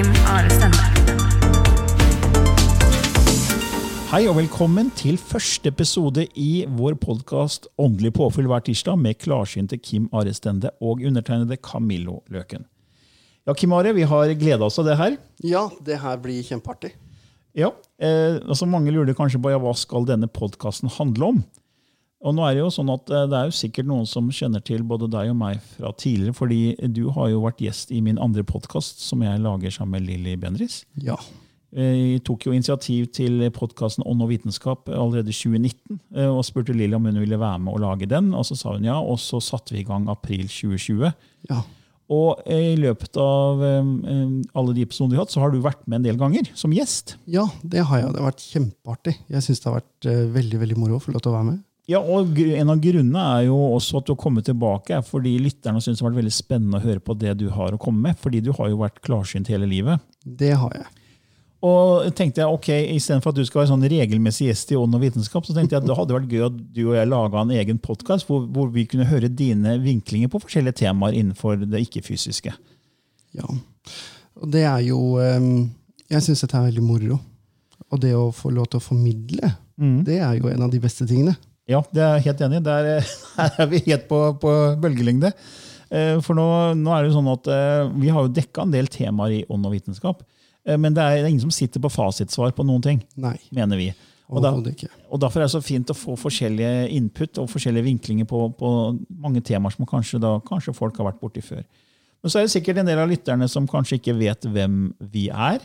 Og Kim Are Stende. Hei og velkommen til første episode i vår podkast Åndelig påfyll hver tirsdag med klarsynte Kim Are Stende og undertegnede Camillo Løken. Ja, Kim Are, vi har gleda oss av det her. Ja, det her blir kjempeartig. Ja, eh, altså Mange lurer kanskje på ja, hva skal denne podkasten handle om. Og nå er Det jo sånn at eh, det er jo sikkert noen som kjenner til både deg og meg fra tidligere, fordi du har jo vært gjest i min andre podkast, som jeg lager sammen med Lilly Bendriss. Ja. Eh, Jeg tok jo initiativ til podkasten Ånd og vitenskap allerede i 2019. eh, Og spurte Lilly om hun ville være med og lage den, og så sa hun ja. Og så satte vi i gang april 2020. ja. Og i løpet av alle de episodene vi har hatt, så har du vært med en del ganger som gjest. Ja, det har jeg. Det har vært kjempeartig. Jeg syns det har vært veldig veldig moro å få lov til å være med. Ja, og En av grunnene er jo også at du har kommet tilbake, er fordi lytterne syns det har vært veldig spennende å høre på det du har å komme med. Fordi du har jo vært klarsynt hele livet. Det har jeg. Og tenkte jeg, ok, Istedenfor at du skal være sånn regelmessig gjest i Ånd og vitenskap, så tenkte jeg at det hadde vært gøy at du og jeg laga en egen podkast hvor, hvor vi kunne høre dine vinklinger på forskjellige temaer innenfor det ikke-fysiske. Ja. Og det er jo eh, Jeg syns dette er veldig moro. Og det å få lov til å formidle, det er jo en av de beste tingene. Ja, det er jeg helt enig i. Der, eh, er vi helt på, på bølgelengde. Eh, For nå, nå er det jo sånn at eh, Vi har jo dekka en del temaer i ånd og vitenskap. Men det er ingen som sitter på fasitsvar på noen ting, Nei, mener vi. Og, da, og Derfor er det så fint å få forskjellige input og forskjellige vinklinger på, på mange temaer som kanskje, da, kanskje folk har vært borti før. Men så er det sikkert en del av lytterne som kanskje ikke vet hvem vi er,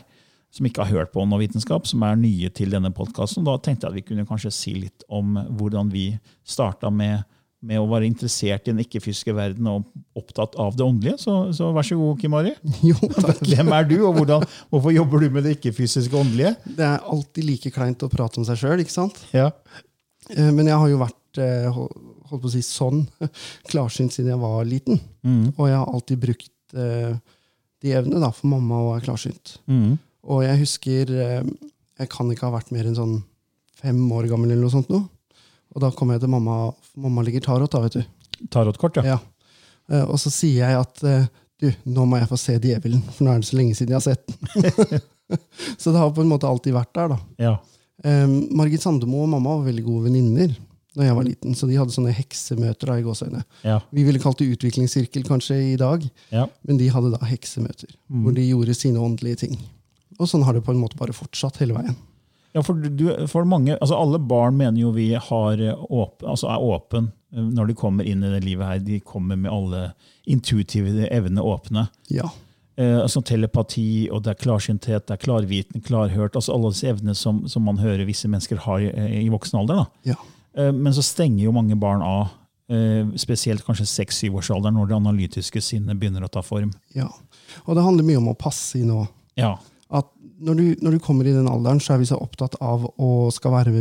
som ikke har hørt på noe vitenskap, som er nye til denne podkasten. Da tenkte jeg at vi kunne kanskje si litt om hvordan vi starta med, med å være interessert i den ikke-fysiske verden og opptatt av det åndelige. Så, så vær så god, Kim Ari. Jo, takk. Hvem er du, og hvordan, hvorfor jobber du med det ikke-fysiske åndelige? Det er alltid like kleint å prate om seg sjøl, ikke sant? Ja. Eh, Men jeg har jo vært eh, holdt på å si sånn klarsynt siden jeg var liten. Mm. Og jeg har alltid brukt eh, de evnene da, for mamma å være klarsynt. Mm. Og jeg husker eh, Jeg kan ikke ha vært mer enn sånn fem år gammel, eller noe sånt nå. Og da kommer jeg til mamma. Mamma ligger tarot, da, vet du. Tarotkort, ja. Ja. Eh, og så sier jeg at eh, du, nå må jeg få se djevelen, for nå er det så lenge siden jeg har sett den. så det har på en måte alltid vært der, da. ja. Um, Margit Sandemo og mamma var veldig gode venninner da jeg var liten, så de hadde sånne heksemøter da i gåsøgne. ja. Vi ville kalt det utviklingssirkel kanskje i dag, ja. men de hadde da heksemøter, hvor de gjorde sine åndelige ting. Og sånn har det på en måte bare fortsatt hele veien. Ja, for, du, for mange, altså Alle barn mener jo vi har åp, altså er åpen eh, når de kommer inn i det livet her. De kommer med alle intuitive evnene åpne. Ja. Eh, altså Telepati, og det er klarsynthet, det er klarviten, klarhørt. altså Alle disse evnene som, som man hører visse mennesker har i, i voksen alder. da. ja. Eh, men så stenger jo mange barn av, eh, spesielt kanskje seks-syvårsalderen, når det analytiske sinnet begynner å ta form. ja. Og det handler mye om å passe i nå. Ja, At når du, når du kommer i den alderen, så er vi så opptatt av å skal være,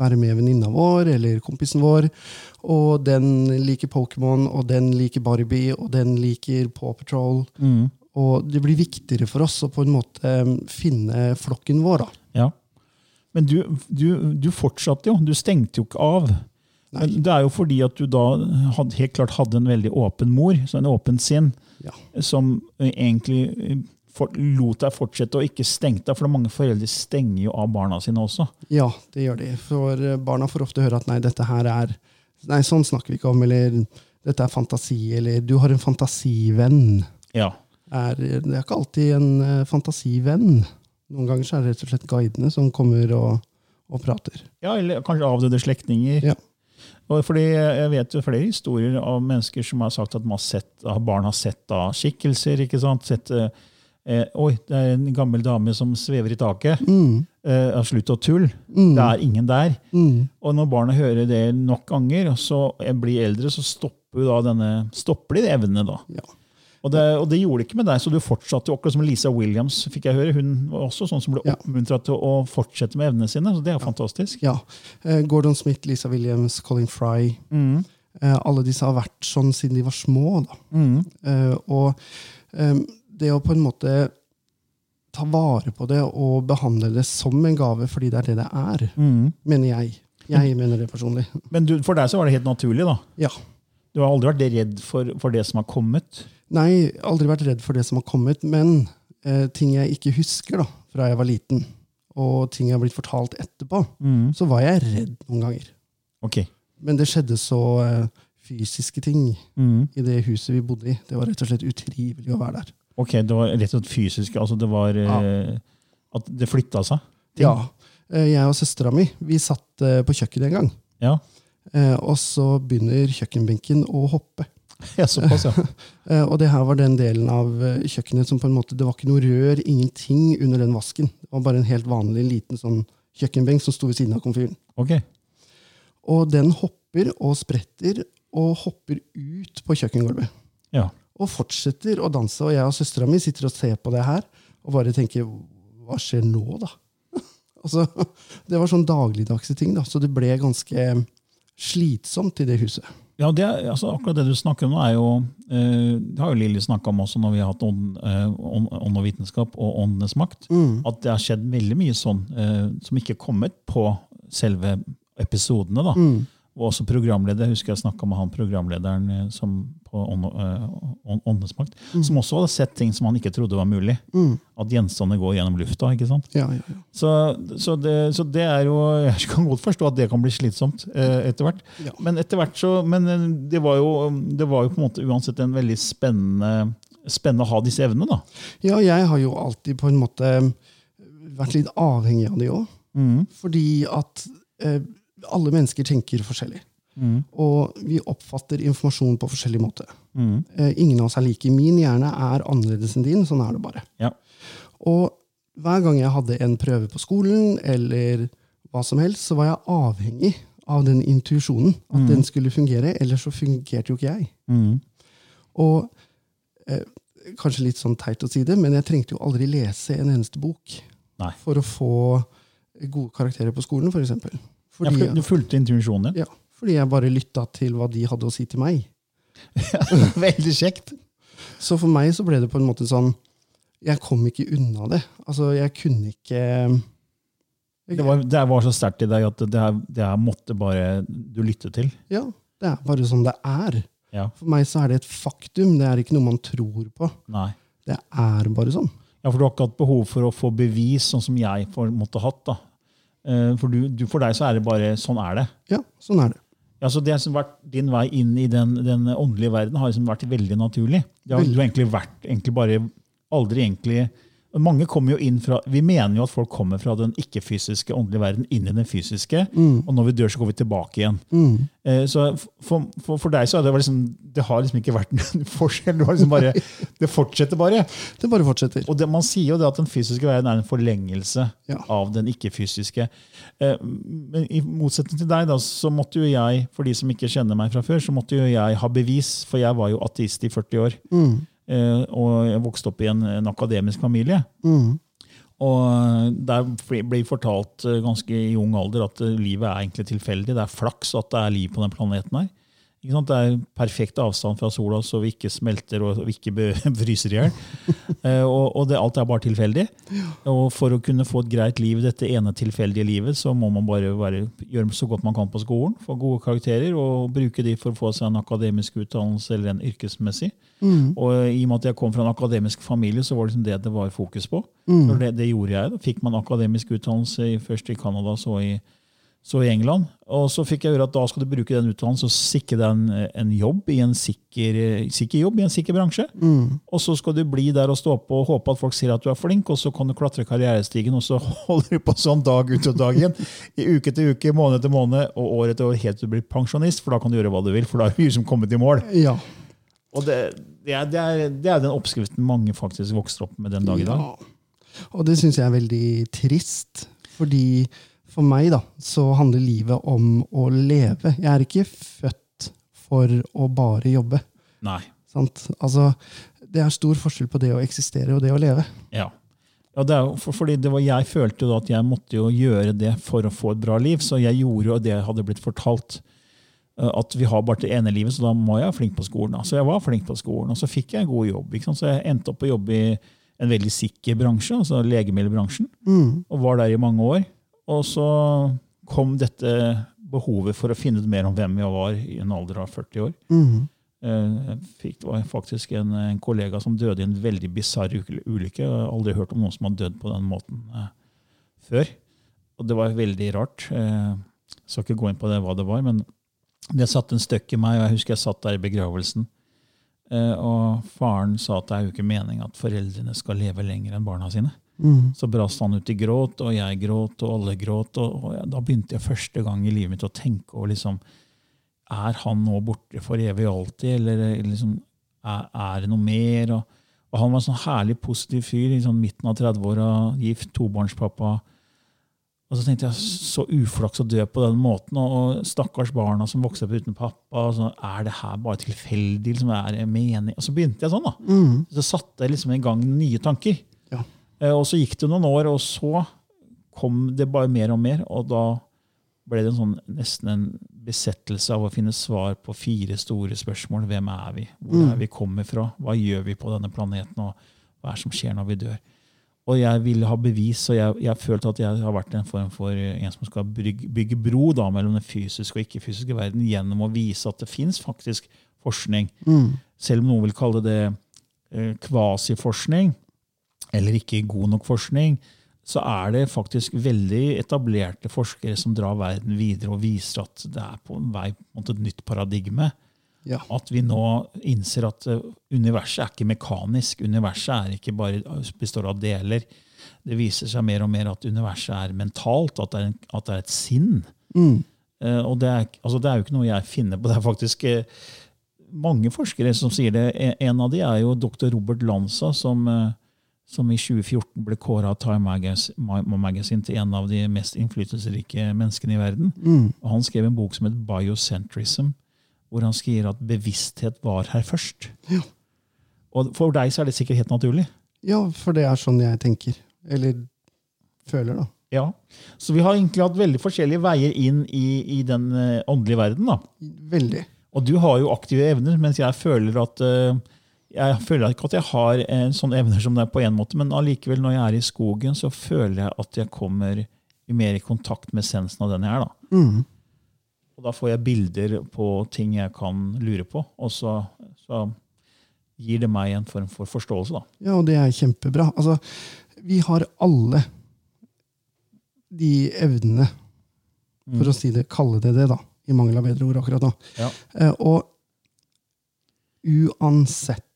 være med venninna vår eller kompisen vår. Og den liker Pokémon, og den liker Barbie, og den liker Paw Patrol. Og det blir viktigere for oss å på en måte eh, finne flokken vår. da. Ja. Men du, du, du fortsatte jo. Du stengte jo ikke av. Men det er jo fordi at du da hadde, helt klart hadde en veldig åpen mor, så en åpen sinn, Ja. som eh, egentlig eh, for, lot deg fortsette og ikke stengte deg. For mange foreldre stenger jo av barna sine også. Ja, det gjør de. For eh, barna får ofte høre at nei, dette her er Nei, sånn snakker vi ikke om, eller dette er fantasi, eller du har en fantasivenn. Ja. Er, det er ikke alltid en eh, fantasivenn. Noen ganger så er det rett og slett guidene som kommer og, og prater. ja, eller kanskje avdøde slektninger. Ja. Fordi Jeg vet jo flere historier av mennesker som har sagt at man har sett, at barn har sett da skikkelser. ikke sant? Sett, eh, Oi, det er en gammel dame som svever i taket. Mm. Eh, slutt å tulle. Det er ingen der. Mm. Og når barna hører det nok ganger, og så blir eldre, så stopper, da denne, stopper de evnene. da. Ja. Og det, og det gjorde det ikke med deg, så du fortsatte jo akkurat som Lisa Williams. fikk jeg høre. Hun var også sånn som ble Ja. oppmuntret til å fortsette med evnene sine. så Det er jo fantastisk. ja. Eh, Gordon Smith, Lisa Williams, Colin Fry. Mm. Eh, alle disse har vært sånn siden de var små. Da. Mm. Eh, og det å på en måte ta vare på det og behandle det som en gave fordi det er det det er, Mm. mener jeg. Jeg mener det personlig. Men du, for deg så var det helt naturlig, da? Ja. Du har aldri vært redd for, for det som har kommet? Nei, aldri vært redd for det som har kommet, men eh, ting jeg ikke husker da, fra jeg var liten, og ting jeg har blitt fortalt etterpå, Mm. så var jeg redd noen ganger. Ok. Men det skjedde så eh, fysiske ting Mm. i det huset vi bodde i. Det var rett og slett utrivelig å være der. Ok, Det var rett og slett fysisk? altså det var ja. At det flytta seg? Ting. Ja. Eh, jeg og søstera mi vi satt eh, på kjøkkenet en gang, Ja, eh, og så begynner kjøkkenbenken å hoppe. ja såpass, ja. Eh, og det her var den delen av eh, kjøkkenet som på en måte, det var ikke noe rør, ingenting under den vasken. Det var bare en helt vanlig liten sånn kjøkkenbenk som sto ved siden av komfyren. Ok. Og den hopper og spretter og hopper ut på kjøkkengulvet. Ja. Og fortsetter å danse. Og jeg og søstera mi sitter og ser på det her og bare tenker Hva skjer nå, da? altså, det var sånn dagligdagse ting, da. Så det ble ganske slitsomt i det huset. Ja, det, altså, akkurat det du snakker om nå, er jo eh, Det har jo Lilly snakka om også når vi har hatt ånd, eh, ånd, ånd og vitenskap og åndenes makt. At det har skjedd veldig mye sånn eh, som ikke er kommet på selve episodene. da. Og også programleder. Jeg husker jeg snakka med han programlederen eh, som, på Åndesmakt, eh, ånd, som også hadde sett ting som han ikke trodde var mulig. At gjenstander går gjennom lufta. ikke sant? Ja, ja, ja. Så, så, det, så det er jo Jeg kan godt forstå at det kan bli slitsomt eh, etter hvert. Ja. Men etter hvert så, men eh, det var, jo, det var jo på en måte uansett en veldig spennende, spennende å ha disse evnene. da. ja, jeg har jo alltid på en måte vært litt avhengig av det òg. Fordi at eh, alle mennesker tenker forskjellig. Og vi oppfatter informasjon på forskjellig måte. Eh, ingen av oss er like. Min hjerne er annerledes enn din. Sånn er det bare. Ja. Og hver gang jeg hadde en prøve på skolen, eller hva som helst, så var jeg avhengig av den intuisjonen. At den skulle fungere, ellers så fungerte jo ikke jeg. Og eh, kanskje litt sånn teit å si det, men jeg trengte jo aldri lese en eneste bok Nei. for å få gode karakterer på skolen, f.eks. Ja, for du fulgte intuisjonen din. ja, fordi jeg bare lytta til hva de hadde å si til meg. Veldig kjekt. Så for meg så ble det på en måte sånn Jeg kom ikke unna det. Altså, jeg kunne ikke Det var, det var så sterkt i deg at det her, det her måtte bare du lytte til. Ja, det er bare sånn det er. Ja. For meg så er det et faktum. Det er ikke noe man tror på. Nei. Det er bare sånn. Ja, for du har ikke hatt behov for å få bevis, sånn som jeg måtte hatt. da. Eh, For, du, du, for deg så er det bare sånn er det. Ja, sånn er det. Ja, så Det som vært din vei inn i den, den åndelige verden, har liksom vært veldig naturlig. Det har, du har egentlig vært egentlig bare aldri egentlig mange kommer jo inn fra, Vi mener jo at folk kommer fra den ikke-fysiske åndelige verden inn i den fysiske. Og når vi dør, så går vi tilbake igjen. Eh, Så for, for, for deg så det, liksom, det har liksom ikke vært noen forskjell. Det, liksom bare, det fortsetter bare. Det bare fortsetter. Og det, Man sier jo det at den fysiske verden er en forlengelse Ja. av den ikke-fysiske. Eh, Men i motsetning til deg, da, så måtte jo jeg, for de som ikke kjenner meg fra før, så måtte jo jeg ha bevis, for jeg var jo ateist i 40 år. Eh, Og jeg vokste opp i en, en akademisk familie. Og der ble fortalt eh, ganske i ung alder at eh, livet er egentlig tilfeldig. Det er flaks at det er liv på den planeten her. Det er perfekt avstand fra sola, så vi ikke smelter og vi ikke fryser i hjel. Eh, og og det, alt er bare tilfeldig. Og for å kunne få et greit liv i dette ene tilfeldige livet, så må man bare bare gjøre så godt man kan på skolen, få gode karakterer og bruke de for å få seg en akademisk utdannelse eller en yrkesmessig. Og i og med at jeg kom fra en akademisk familie, så var det liksom det det var fokus på. Mm. det, det gjorde jeg. Da fikk man akademisk utdannelse først i Canada, så i, så i England. Og så fikk jeg høre at da skal du bruke den utdannelsen og sikre deg en, en jobb i en sikker, sikker jobb i en sikker bransje. Og så skal du bli der og stå på og håpe at folk sier at du er flink, og så kan du klatre karrierestigen, og så holder du på sånn dag ut og dag inn. I uke til uke, måned til måned og år etter år helt til du blir pensjonist, for da kan du gjøre hva du vil, for da er du som kommet i mål. Ja. Og det, det, er, det, er, det er den oppskriften mange faktisk vokser opp med den dag i dag. Ja. Og det syns jeg er veldig trist, fordi for meg da, så handler livet om å leve. Jeg er ikke født for å bare jobbe. Nei. Sant? Altså, det er stor forskjell på det å eksistere og det å leve. Ja. ja det er jo for, fordi det var, jeg følte jo at jeg måtte jo gjøre det for å få et bra liv, så jeg gjorde jo det jeg hadde blitt fortalt. eh, At vi har bare det ene livet, så da må jeg være flink på skolen. da. Så jeg var flink på skolen, og så fikk jeg en god jobb. Så jeg endte opp å jobbe i en veldig sikker bransje, altså legemiddelbransjen, og var der i mange år. Og så kom dette behovet for å finne ut mer om hvem jeg var i en alder av 40 år. Mm. Jeg fikk, det var faktisk en, en kollega som døde i en veldig bisarr ulykke. Jeg har aldri hørt om noen som har dødd på den måten eh, før. Og det var veldig rart. Eh, Jeg skal ikke gå inn på det, hva det var, men det satte en støkk i meg. og Jeg husker jeg satt der i begravelsen. Eh, Og faren sa at det er jo ikke meningen at foreldrene skal leve lenger enn barna sine. Så brast han ut i gråt, og jeg gråt, og alle gråt. Og, og jeg, da begynte jeg første gang i livet mitt å tenke over liksom, er han nå borte for evig og alltid, eller liksom, er, er det noe mer? Og, og han var en sånn herlig positiv fyr i sånn midten av 30-åra, gift, tobarnspappa. Og så tenkte jeg, så uflaks å dø på den måten, og, stakkars barna som vokser opp uten pappa. Og så, er det her bare tilfeldig? Liksom, er det mening? Og så begynte jeg sånn. da. Så satte jeg liksom i gang nye tanker. Eh, Og så gikk det noen år, og så kom det bare mer og mer. Og da ble det en sånn, nesten en besettelse av å finne svar på fire store spørsmål. Hvem er vi? Hvor er vi kommer fra? Hva gjør vi på denne planeten? Og hva er det som skjer når vi dør? Og jeg ville ha bevis, og jeg, jeg følte at jeg har vært en form for en som skal bygge, bygge bro da, mellom den fysiske og ikke-fysiske verden gjennom å vise at det fins faktisk forskning. Selv om noen vil kalle det eh, kvasiforskning, eller ikke god nok forskning, så er det faktisk veldig etablerte forskere som drar verden videre og viser at det er på en vei mot et nytt paradigme. Ja. At vi nå innser at eh, universet er ikke mekanisk. Universet er ikke bare består av deler. Det viser seg mer og mer at universet er mentalt, at det er, en, at det er et sinn. Eh, og det er, altså det er jo ikke noe jeg finner på. Det er faktisk uh, mange forskere som sier det. En- En av de er jo dr. Robert Lanza, som, eh, som i 2014 ble kåra av Time Magazine, til en av de mest innflytelsesrike menneskene i verden. Og Han skrev en bok som heter Biocentrism, hvor han skriver at bevissthet var her først. Og For deg så er det sikkert helt naturlig. ja, for det er sånn jeg tenker. Eller føler, da. Ja. Så vi har egentlig hatt veldig forskjellige veier inn i, i den eh, åndelige verden. da. Veldig. Og du har jo aktive evner, mens jeg føler at eh, jeg føler ikke at jeg har en sånne evner som det er på en måte, men allikevel når jeg er i skogen, så føler jeg at jeg kommer mer i kontakt med essensen av den jeg er. da. Og da får jeg bilder på ting jeg kan lure på, og så, så gir det meg en form for forståelse. da. Ja, og det er kjempebra. Altså, vi har alle de evnene, for å si det, kalle det det, da, i mangel av bedre ord akkurat nå. Ja. Eh, og uansett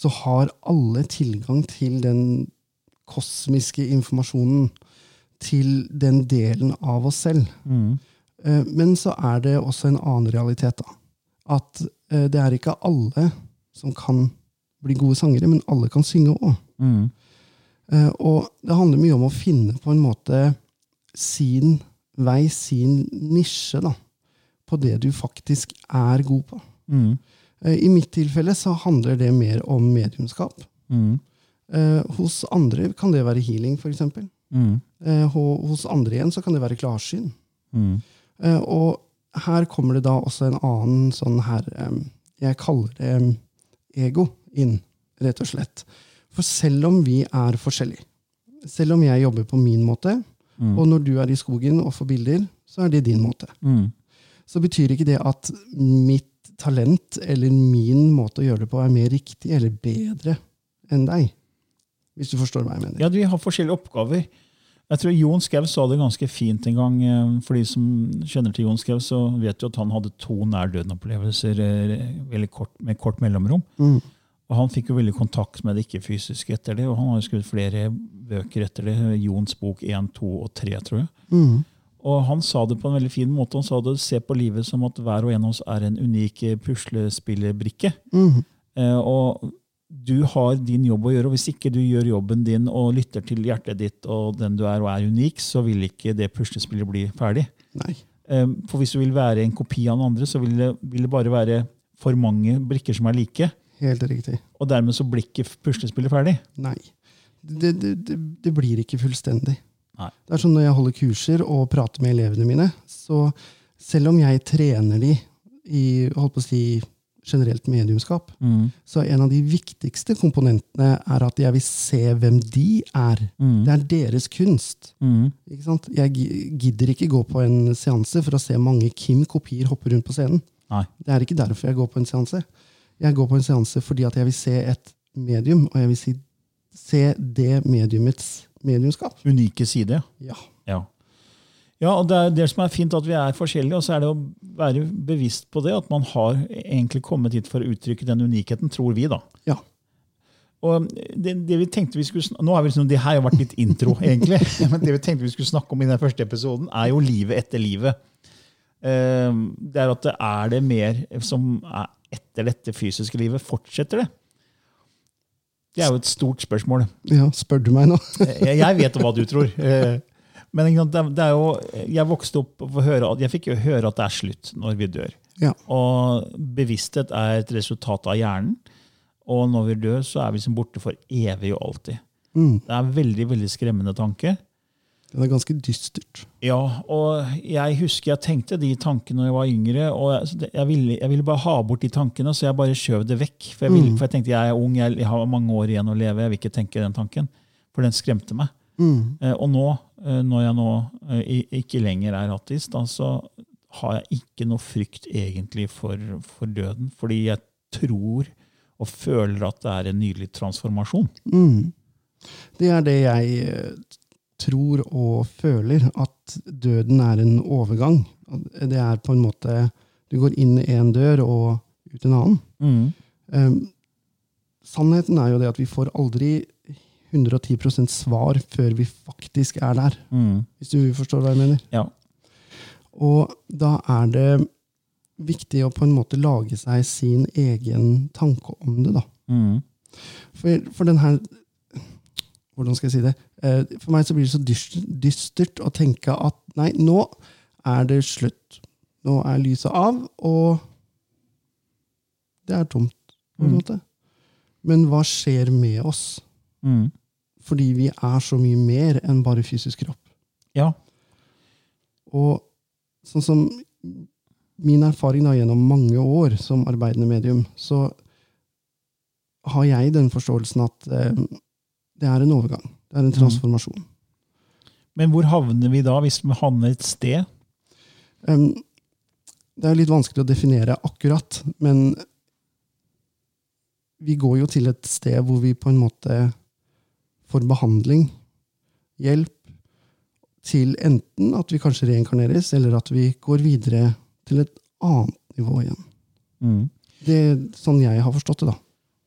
så har alle tilgang til den kosmiske informasjonen, til den delen av oss selv. Mm. Men så er det også en annen realitet. da. At eh, det er ikke alle som kan bli gode sangere, men alle kan synge òg. Mm. Og det handler mye om å finne på en måte sin vei, sin nisje, da, på det du faktisk er god på. Eh, I mitt tilfelle så handler det mer om mediumskap. Eh, Hos andre kan det være healing, f.eks. Eh, Hos andre igjen så kan det være klarsyn. Eh, Og her kommer det da også en annen sånn her Jeg kaller det ego inn, rett og slett. For selv om vi er forskjellige, selv om jeg jobber på min måte, og når du er i skogen og får bilder, så er det din måte. Så betyr ikke det at mitt talent eller min måte å gjøre det på er mer riktig eller bedre enn deg. Hvis du forstår hva jeg mener. Ja, Vi har forskjellige oppgaver. Jeg tror Jon Skau sa det ganske fint en gang. eh, For de som kjenner til Jon Skau, så vet du at han hadde to nær døden-opplevelser eh, med kort mellomrom. Mm. Og han fikk jo veldig kontakt med det ikke-fysiske etter det, og han har jo skrevet flere bøker etter det. Jons bok 1, 2 og 3, tror jeg. Mm. Og han sa det på en veldig fin måte. Han sa det se på livet som at hver og en av oss er en unik eh, puslespillerbrikke. Mm. Eh, og du har din jobb å gjøre, og hvis ikke du gjør jobben din og lytter til hjertet ditt og den du er og er unik, så vil ikke det puslespillet bli ferdig. Nei. Eh, For hvis du vil være en kopi av den andre, så vil det, vil det bare være for mange brikker som er like. Helt riktig. Og dermed så blir ikke puslespillet ferdig. Nei. Det, det, det, det blir ikke fullstendig. Nei. Det er sånn Når jeg holder kurser og prater med elevene mine, så selv om jeg trener de i holdt på å si, generelt mediumskap, så en av de viktigste komponentene er at jeg vil se hvem de er. Det er deres kunst. Ikke sant? Jeg gidder ikke gå på en seanse for å se mange Kim-kopier hoppe rundt på scenen. Nei. Det er ikke derfor jeg går på en seanse. Jeg går på en seanse fordi at jeg vil se et medium, og jeg vil si, se det mediumets mediumskap. Unike side. Ja. Ja. ja, og det er det som er fint at vi er forskjellige, og så er det å være bevisst på det, at man har egentlig kommet hit for å uttrykke den unikheten, tror vi, da. Ja. Og det, det vi tenkte vi skulle nå har vi liksom, Det her har vært litt intro, egentlig. Men det vi tenkte vi skulle snakke om i den første episoden, er jo livet etter livet. Eh, Det er at det er det mer som er etter dette fysiske livet. Fortsetter det? Det er jo et stort spørsmål. ja, spør du meg nå? Jeg, vet hva du tror. Eh, Men det er- jo, jeg vokste opp og høre, jeg fikk jo høre at det er slutt når vi dør. Ja. Og bevissthet er et resultat av hjernen. Og når vi dør, så er vi som borte for evig og alltid. Mm. Det er en veldig veldig skremmende tanke. Det er ganske dystert. Ja, og jeg husker jeg tenkte de tankene når jeg var yngre. og jeg, ville, jeg ville bare ha bort de tankene, så jeg bare skjøv det vekk. For jeg, ville, for jeg tenkte jeg er ung, jeg, har mange år igjen å leve, jeg vil ikke tenke den tanken. For den skremte meg. Mm. Eh, Og nå, eh, når jeg nå eh, ikke lenger er ateist, da, så har jeg ikke noe frykt egentlig for, for døden. Fordi jeg tror og føler at det er en nydelig transformasjon. Mm. Det er det jeg eh, tror og føler, at døden er en overgang. Det er på en måte Du går inn en dør og ut en annen. Um, sannheten er jo det at vi får aldri 110% svar før vi faktisk er der. Mm. Hvis du forstår hva jeg mener. Ja. Og da er det viktig å på en måte lage seg sin egen tanke om det. da. Mm. For, for den her Hvordan skal jeg si det? Eh, For meg så blir det så dystert, dystert å tenke at nei, nå er det slutt. Nå er lyset av, og det er tomt, på en Mm. måte. Men hva skjer med oss? Mm. Fordi vi er så mye mer enn bare fysisk kropp. Ja. Og sånn som min erfaring da, gjennom mange år som arbeidende medium, så har jeg den forståelsen at eh, det er en overgang. Det er en transformasjon. Men hvor havner vi da, hvis vi havner et sted? Um, det er litt vanskelig å definere akkurat, men vi går jo til et sted hvor vi på en måte får behandling, hjelp, til enten at vi kanskje reinkarneres, eller at vi går videre til et annet nivå igjen. Mm. Det er sånn jeg har forstått det, da.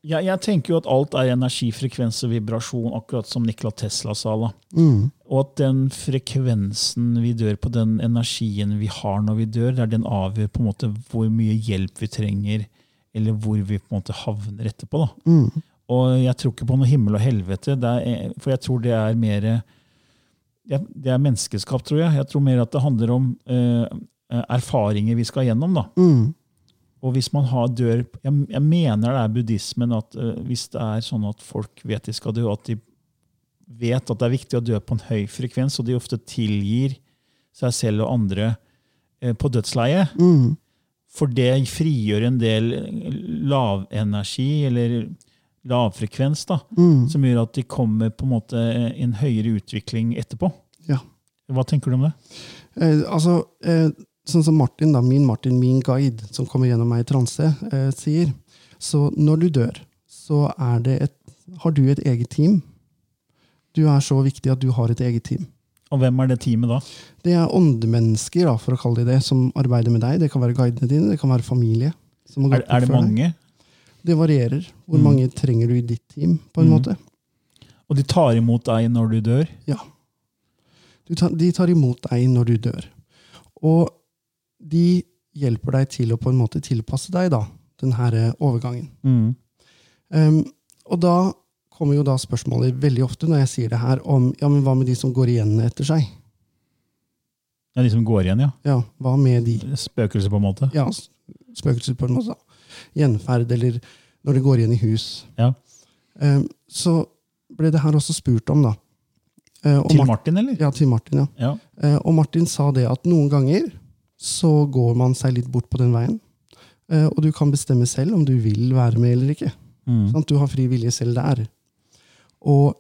Ja, jeg tenker jo at alt er energi, frekvens og vibrasjon, akkurat som Nikola Tesla sa. da. Mm. Og at den frekvensen vi dør på, den energien vi har når vi dør, det er den avgjør på en måte hvor mye hjelp vi trenger, eller hvor vi på en måte havner etterpå. da. Mm. Og jeg tror ikke på noe himmel og helvete, er, for jeg tror det er mer Det er menneskeskap, tror jeg. Jeg tror mer at det handler om uh, erfaringer vi skal gjennom. da. Mm. Og hvis man har dør Jeg, jeg mener det er buddhismen at uh, hvis det er sånn at folk vet de skal dø, at de vet at det er viktig å dø på en høy frekvens, og de ofte tilgir seg selv og andre uh, på dødsleiet. Mm. For det frigjør en del lavenergi, eller lavfrekvens, da, Mm. som gjør at de kommer på en måte en høyere utvikling etterpå. Ja. Hva tenker du om det? Eh, altså, eh, sånn som Martin, da, min Martin, min guide, som kommer gjennom meg i transe, eh, sier. Så når du dør, så er det et, har du et eget team. Du er så viktig at du har et eget team. Og hvem er det teamet da? Det er åndemennesker, da, for å kalle det det, som arbeider med deg. Det kan være guidene dine, det kan være familie. Er, er det før deg. mange? Det varierer. Hvor Mm. mange trenger du i ditt team, på en Mm. måte. Og de tar imot deg når du dør? Ja. Du tar, de tar imot deg når du dør. Og de hjelper deg til å på en måte tilpasse deg da, den her eh, overgangen. Mm. Um, og da kommer jo da spørsmålet veldig ofte når jeg sier det her, om ja, men hva med de som går igjen etter seg? Ja, De som går igjen, ja. Ja, hva med de? Spøkelser, på en måte? Ja, spøkelser på en måte. Gjenferd, eller når det går igjen i hus. Ja. Um, så ble det her også spurt om, da. Uh, Til Martin, eller? Ja, til Martin, ja. Ja. Uh, og Martin sa det at noen ganger så går man seg litt bort på den veien. Eh, og du kan bestemme selv om du vil være med eller ikke. Mm. Sånn, Du har fri vilje selv der. Og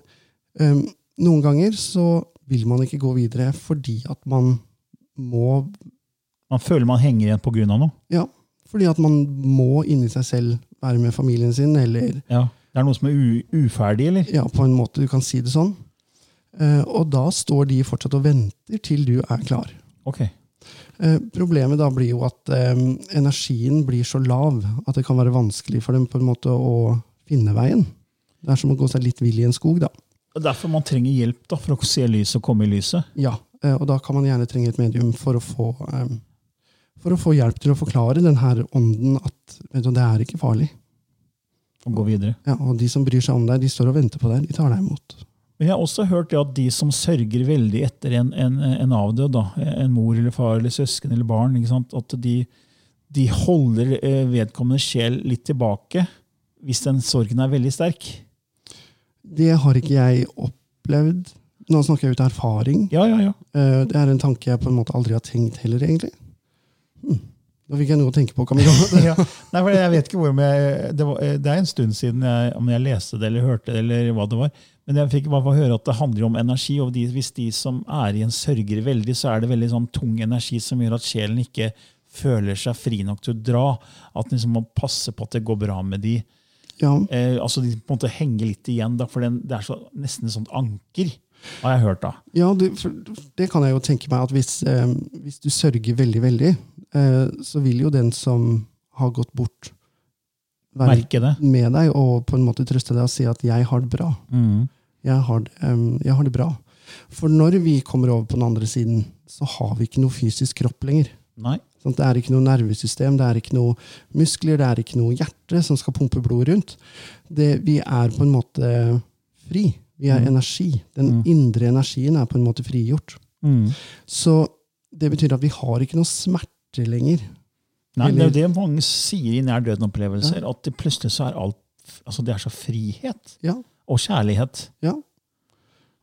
um, noen ganger så vil man ikke gå videre fordi at man må Man føler man henger igjen av noe. Ja, fordi at man må inni seg selv være med familien sin, eller Ja. Det er noe som er uferdig, eller? ja, på en måte du kan si det sånn. Uh, og da står de fortsatt og venter til du er klar. Ok. Eh, problemet da blir jo at eh, energien blir så lav at det kan være vanskelig for dem på en måte å finne veien. Det er som å gå seg litt vill i en skog. da. Er derfor man trenger hjelp da, for å se lyset og komme i lyset. Ja, eh, og da kan man gjerne trenge et medium for å få, eh, for å få hjelp til å forklare den her ånden at du, det er ikke farlig. Og gå videre. Ja, og de som bryr seg om deg, de står og venter på deg. De tar deg imot. Men jeg har også hørt det at de som sørger veldig etter en, en, en avdød, da, en mor eller far eller søsken eller barn, at de, de holder eh, vedkommende sjel litt tilbake hvis den sorgen er veldig sterk. Det har ikke jeg opplevd. Nå snakker jeg ut av erfaring. Ja, ja, ja. Eh, Det er en tanke jeg på en måte aldri har tenkt heller, egentlig. Hm. Da fikk jeg noe å tenke på, Camilla. ja. Nei, for jeg vet ikke hvor jeg, det, var, det er en stund siden jeg, om jeg leste det eller hørte det, eller hva det var. Men jeg fikk i hvert fall høre at det handler om energi. og de, Hvis de som er i en sørger veldig, så er det veldig sånn tung energi som gjør at sjelen ikke føler seg fri nok til å dra. At man liksom må passe på at det går bra med de. Ja, Eh, altså De på en måte henger litt igjen, da, for den, det er så, nesten et sånt anker, har jeg hørt. da. ja det, det kan jeg jo tenke meg at hvis, eh, hvis du sørger veldig, veldig, eh, så vil jo den som har gått bort, være med deg og på en måte trøste deg og si at 'jeg har det bra'. Mm. Jeg har, jeg har det bra. For når vi kommer over på den andre siden, så har vi ikke noe fysisk kropp lenger. Nei. Sånn, Det er ikke noe nervesystem, det er ikke noe muskler, det er ikke noe hjerte som skal pumpe blod rundt. Det, vi er på en måte fri. Vi er Mm. energi. Den Mm. indre energien er på en måte frigjort. Mm. Så det betyr at vi har ikke noe smerte lenger. Nei, Det er jo det mange sier i nær døden-opplevelser, at det plutselig så er alt altså Det er så frihet Ja, og kjærlighet. ja.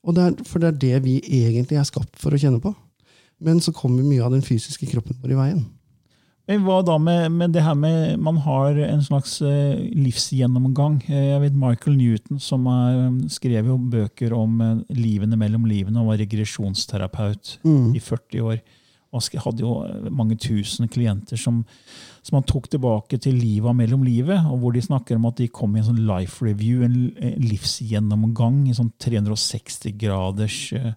Og det er, for det er det vi egentlig er skapt for å kjenne på. Men så kommer mye av den fysiske kroppen vår i veien. Men hva da med, med det her med Man har en slags eh, livsgjennomgang. Eh, jeg vet Michael Newton, som er, eh, skrev jo bøker om livene mellom livene, og var regresjonsterapeut Mm. i 40 år. Og hadde jo eh, mange tusen klienter som, som han tok tilbake til livet mellom livet. og Hvor de snakker om at de kom i en sånn life review, en livsgjennomgang i sånn 360 graders eh,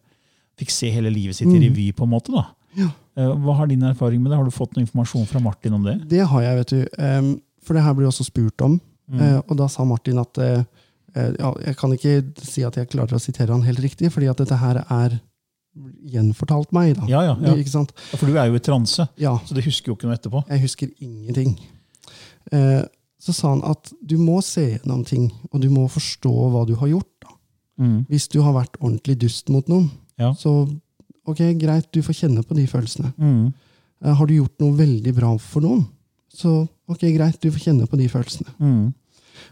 Fikk se hele livet sitt i Mm. revy, på en måte. da. Ja. Eh, Hva har din erfaring med det? Har du fått noe informasjon fra Martin om det? Det har jeg, vet du. For det her blir også spurt om. Mm. Og da sa Martin at ja, Jeg kan ikke si at jeg klarer å sitere han helt riktig, fordi at dette her er gjenfortalt meg. da. Ja, ja, ja. Ikke sant? Ja, For du er jo i transe, Ja, så du husker jo ikke noe etterpå. jeg husker ingenting. Eh, så sa han at du må se gjennom ting, og du må forstå hva du har gjort. da. Mm. Hvis du har vært ordentlig dust mot noen, Ja. så ok, greit, du får kjenne på de følelsene. Mm. Eh, har du gjort noe veldig bra for noen, så ok, greit, du får kjenne på de følelsene. Mm.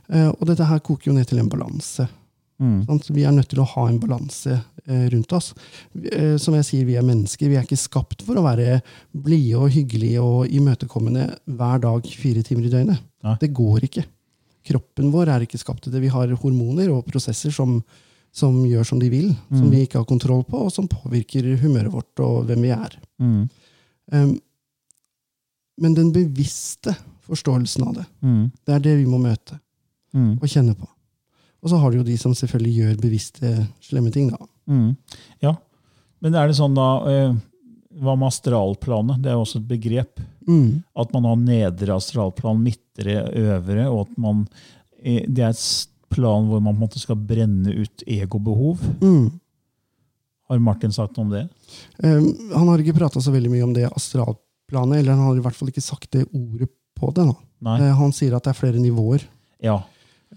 Eh, og dette her koker jo ned til en balanse. Mm. Sant? Vi er nødt til å ha en balanse eh, rundt oss. Eh, som jeg sier, vi er mennesker. Vi er ikke skapt for å være blide og hyggelige og imøtekommende hver dag fire timer i døgnet. Nei. Det går ikke. Kroppen vår er ikke skapt til det. Vi har hormoner og prosesser som, som gjør som de vil, som Mm. vi ikke har kontroll på, og som påvirker humøret vårt og hvem vi er. Mm. Um, men den bevisste forståelsen av det, Mm. det er det vi må møte Mm. og kjenne på. Og så har du jo de som selvfølgelig gjør bevisste slemme ting. da. Mm. Ja. Men er det sånn da eh, Hva med astralplanet? Det er jo også et begrep. Mm. At man har nedre astralplan, midtre, øvre, og at man eh, Det er et plan hvor man på en måte skal brenne ut egobehov. Mm. Har Martin sagt noe om det? Um, han har ikke prata så veldig mye om det astralplanet, eller han har i hvert fall ikke sagt det ordet på det. Eh, han sier at det er flere nivåer Ja.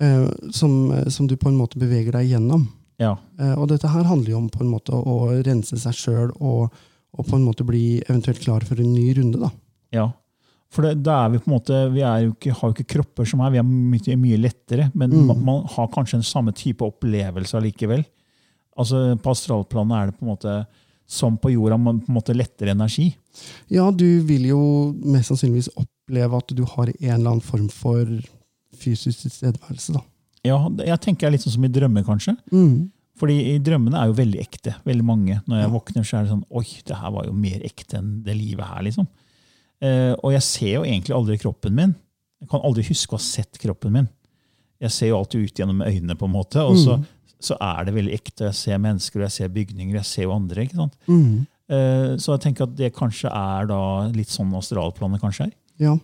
Eh, som, eh, som du på en måte beveger deg gjennom. ja. Eh, og dette her handler jo om på en måte å rense seg sjøl og, og på en måte bli eventuelt klar for en ny runde. da. Ja. For det, da er vi på en måte, vi er jo ikke, har jo ikke kropper som er, vi er mye, mye lettere, men Mm. man, man har kanskje en samme type opplevelse allikevel. Altså På astralplanet er det på en måte som på jorda, men på en måte lettere energi. Ja, du vil jo mest sannsynligvis oppleve at du har en eller annen form for fysisk tilstedeværelse. da. Ja, Jeg tenker litt sånn som i drømmer, kanskje. Mm. Fordi i drømmene er jo veldig ekte. veldig mange. Når jeg våkner, så er det sånn Oi, det her var jo mer ekte enn det livet her, liksom. Uh, og jeg ser jo egentlig aldri kroppen min. Jeg kan aldri huske å ha sett kroppen min. Jeg ser jo alltid ut gjennom øynene, på en måte, og så, Mm. så er det veldig ekte. Jeg ser mennesker, og jeg ser bygninger, jeg ser jo andre. ikke sant? Mm. Uh, så jeg tenker at det kanskje er da litt sånn astralplanet kanskje er. Ja.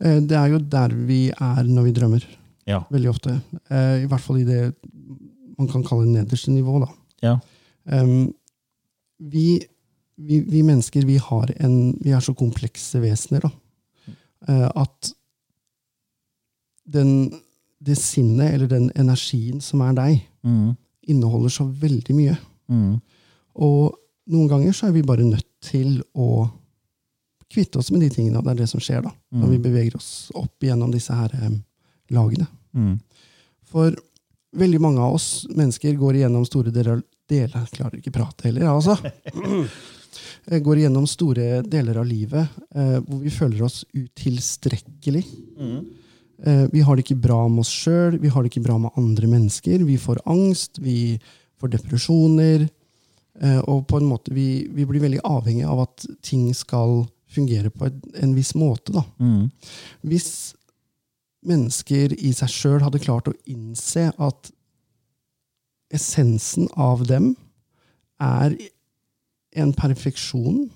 Eh, det er jo der vi er når vi drømmer. Ja. Veldig ofte. Eh, I hvert fall i det man kan kalle nederste nivå. da. Ja. Vi, vi, vi mennesker vi, har en, vi er så komplekse vesener da. Eh, at den, det sinnet, eller den energien som er deg, Mm. inneholder så veldig mye. Mm. Og noen ganger så er vi bare nødt til å kvitte oss med de tingene. og Det er det som skjer da, når vi beveger oss opp gjennom disse her eh, lagene. Mm. For veldig mange av oss mennesker går igjennom store deler deler, klarer ikke prate heller, jeg altså. Eh, Går igjennom store deler av livet eh, hvor vi føler oss utilstrekkelig. Eh, vi har det ikke bra med oss sjøl, vi har det ikke bra med andre mennesker. Vi får angst, vi får depresjoner. Eh, og på en måte, vi, vi blir veldig avhengig av at ting skal fungere på en, viss måte. da. Mm. Hvis mennesker i seg sjøl hadde klart å innse at essensen av dem er en perfeksjon,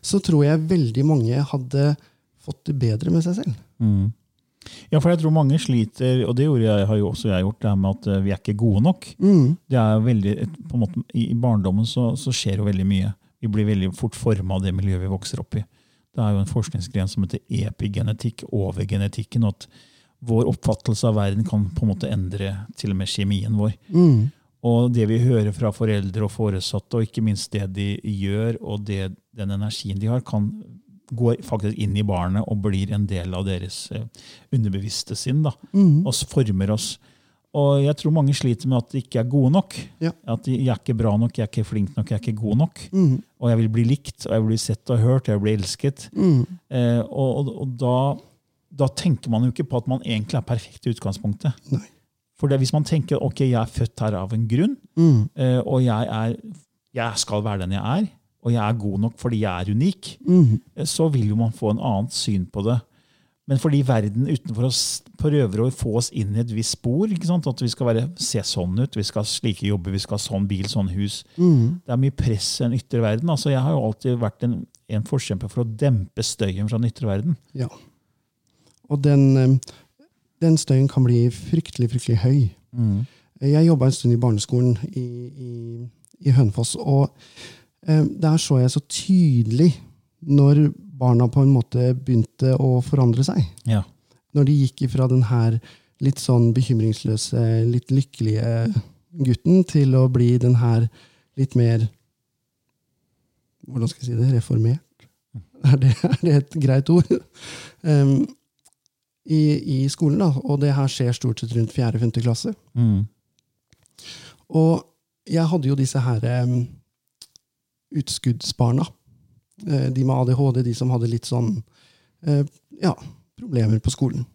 så tror jeg veldig mange hadde fått det bedre med seg selv. Mm. Ja, for jeg tror mange sliter, og det jeg, har jo også jeg gjort, det her med at eh, vi er ikke gode nok. Det er veldig, på en måte, I i barndommen så, så skjer jo veldig mye. Vi blir veldig fort forma av det miljøet vi vokser opp i. Det er jo en forskningsgren som heter epigenetikk over genetikken. og at Vår oppfattelse av verden kan på en måte endre til og med kjemien vår. Mm. Og det vi hører fra foreldre og foresatte, og ikke minst det de gjør, og det, den energien de har, kan gå faktisk inn i barnet og blir en del av deres eh, underbevisste sinn. da, Mm. Og former oss. Og jeg tror mange sliter med at de ikke er gode nok. Ja. At de, jeg er ikke bra nok, jeg er ikke flink nok, jeg er ikke god nok. Mm. Og jeg vil bli likt, og jeg vil bli sett og hørt, jeg vil bli elsket. Mm. Eh, og og, og da, da tenker man jo ikke på at man egentlig er perfekt i utgangspunktet. Nei. For det, hvis man tenker ok, jeg er født her av en grunn, Mm. eh, og jeg, er, jeg skal være den jeg er, og jeg er god nok fordi jeg er unik, Mm. eh, så vil jo man få en annet syn på det. Men fordi verden utenfor oss prøver å få oss inn i et visst spor, at vi skal være, se sånn ut, vi skal ha slike jobber, vi skal ha sånn bil, sånn hus. Mm. Det er mye press i den ytre verden. Altså, jeg har jo alltid vært en, en forkjemper for å dempe støyen fra den ytre verden. Ja. Og den, eh, den støyen kan bli fryktelig, fryktelig høy. Jeg jobba en stund i barneskolen i, i, i Hønefoss, og eh, der så jeg så tydelig når barna på en måte begynte å forandre seg. Ja. Når de gikk ifra den her litt sånn bekymringsløse, litt lykkelige gutten til å bli den her litt mer Hvordan skal jeg si det? Reformert? Er det, er det et greit ord? Um, i, I skolen, da. Og det her skjer stort sett rundt 4.-5. klasse. Mm. Og jeg hadde jo disse her um, utskuddsbarna. Eh, de med ADHD, de som hadde litt sånn eh, ja, problemer på skolen.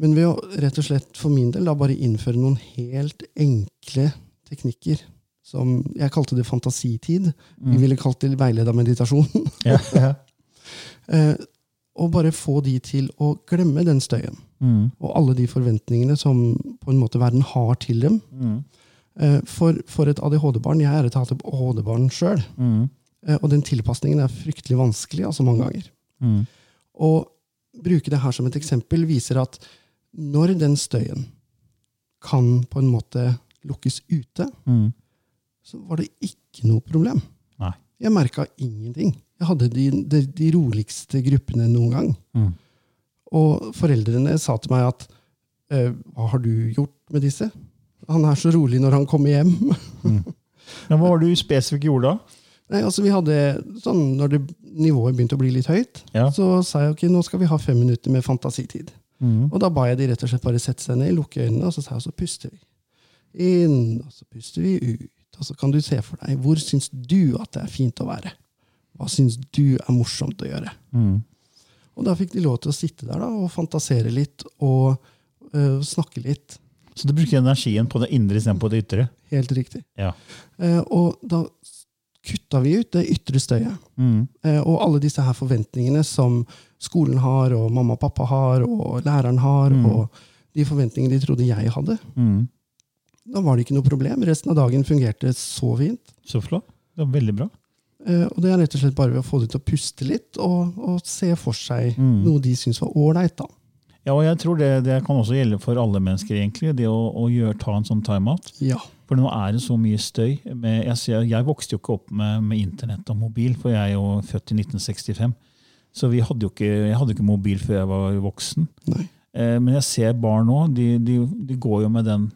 Men ved å rett og slett for min del da bare innføre noen helt enkle teknikker, som jeg kalte det fantasitid, vi ville kalt det veileda meditasjon, Ja, ja. eh, og bare få de til å glemme den støyen Mm. og alle de forventningene som på en måte verden har til dem, Mm. For, for et ADHD-barn Jeg er et ADHD-barn sjøl. Mm. Og den tilpasningen er fryktelig vanskelig altså mange ganger. Mm. Og bruke det her som et eksempel viser at når den støyen kan på en måte lukkes ute, Mm. så var det ikke noe problem. Nei. Jeg merka ingenting. Jeg hadde de, de, de roligste gruppene noen gang. Mm. Og foreldrene sa til meg at eh, hva har du gjort med disse? Han er så rolig når han kommer hjem. Men hva var det du spesifikt gjorde da? Nei, altså vi hadde sånn, Når det, nivået begynte å bli litt høyt, Ja. så sa jeg ok, nå skal vi ha fem minutter med fantasitid. Mm. Og da ba jeg de rett og slett bare sette seg ned, lukke øynene, og så sa jeg, så puster vi. Inn, og så puster vi ut. Og så kan du se for deg, hvor syns du at det er fint å være? Hva syns du er morsomt å gjøre? Mm. Og da fikk de lov til å sitte der da, og fantasere litt, og øh, snakke litt. Så du bruker energien på det indre istedenfor det ytre? Helt riktig. Ja. Uh, og da kutta vi ut det ytre støyet. Mm. Eh, og alle disse her forventningene som skolen har, og mamma og pappa har, og læreren har, Mm. og de forventningene de trodde jeg hadde. Mm. Da var det ikke noe problem. Resten av dagen fungerte så fint. Så flott. Det var veldig bra. Eh, og det er rett og slett bare ved å få dem til å puste litt, og, og se for seg Mm. noe de syns var ålreit. da. Ja, og jeg tror det, det kan også gjelde for alle mennesker, egentlig, det å, å gjøre, ta en sånn timeout. Ja. For nå er det så mye støy. Med, jeg, ser, jeg vokste jo ikke opp med, med internett og mobil, for jeg er jo født i 1965. Så vi hadde ikke, jeg hadde ikke mobil før jeg var voksen. Eh, men jeg ser barn nå, de, de, de går jo med den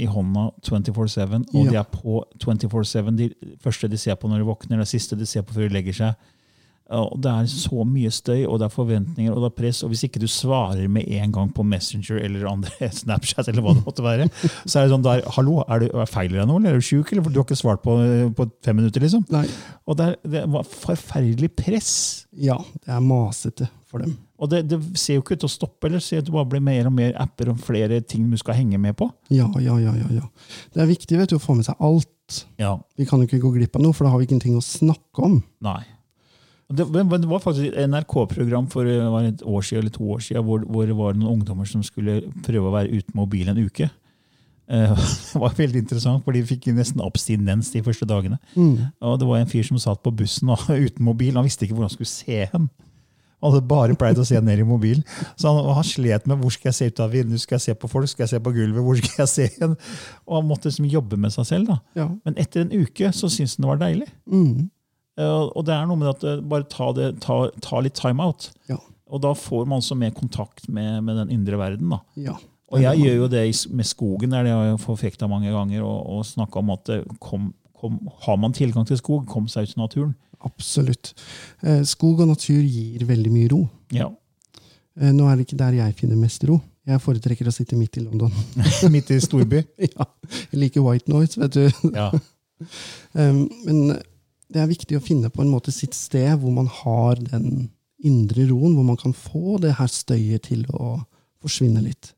i hånda 24-7, og Ja. de er på 24-7. De første de ser på når de våkner, det siste de ser på før de legger seg. Og Det er så mye støy, og det er forventninger og det er press. og Hvis ikke du svarer med en gang på Messenger eller andre Snapchat, eller hva det måtte være, så er det sånn der, hallo, er du, feiler deg noe, eller er du sjuk, eller du har ikke svart på, på fem minutter, liksom. Nei. Og det, er, det var forferdelig press. Ja, det er masete for dem. Og det, det ser jo ikke ut til å stoppe, eller ser Det bare blir mer og mer apper og flere ting du skal henge med på. Ja, ja, ja, ja, ja. Det er viktig vet du, å få med seg alt. Ja, Vi kan jo ikke gå glipp av noe, for da har vi ingenting å snakke om. nei. Det, det var faktisk et NRK-program for var et år siden, eller to år siden, hvor, hvor det var noen ungdommer som skulle prøve å være uten mobil en uke. Eh, Det var veldig interessant, for de fikk nesten abstinens de første dagene. Og Det var en fyr som satt på bussen og, uten mobil. Han visste ikke hvor han skulle se hen. Han hadde bare pleid å se ned i mobilen. Så han, han slet med hvor skal jeg se ut av vinduet, skal jeg se på folk, skal jeg se på gulvet, hvor skal jeg se hen? Og han måtte liksom jobbe med seg selv. da. Ja. Men etter en uke så syntes han det var deilig. Mm. Eh, Og det er noe med at eh, bare ta, det, ta, ta litt time out. Ja. Og da får man også mer kontakt med, med den indre verden. da. ja. Og jeg gjør jo det med skogen, der det har jeg forfekta mange ganger, og, og snakka om at kom, kom, har man tilgang til skog, kom seg ut i naturen. Absolutt. Eh, skog og natur gir veldig mye ro. Ja. Eh, nå er det ikke der jeg finner mest ro. Jeg foretrekker å sitte midt i London. Midt i storby. ja. Jeg liker white noise, vet du. Ja. Men det er viktig å finne på en måte sitt sted hvor man har den indre roen, hvor man kan få det her støyet til å forsvinne litt.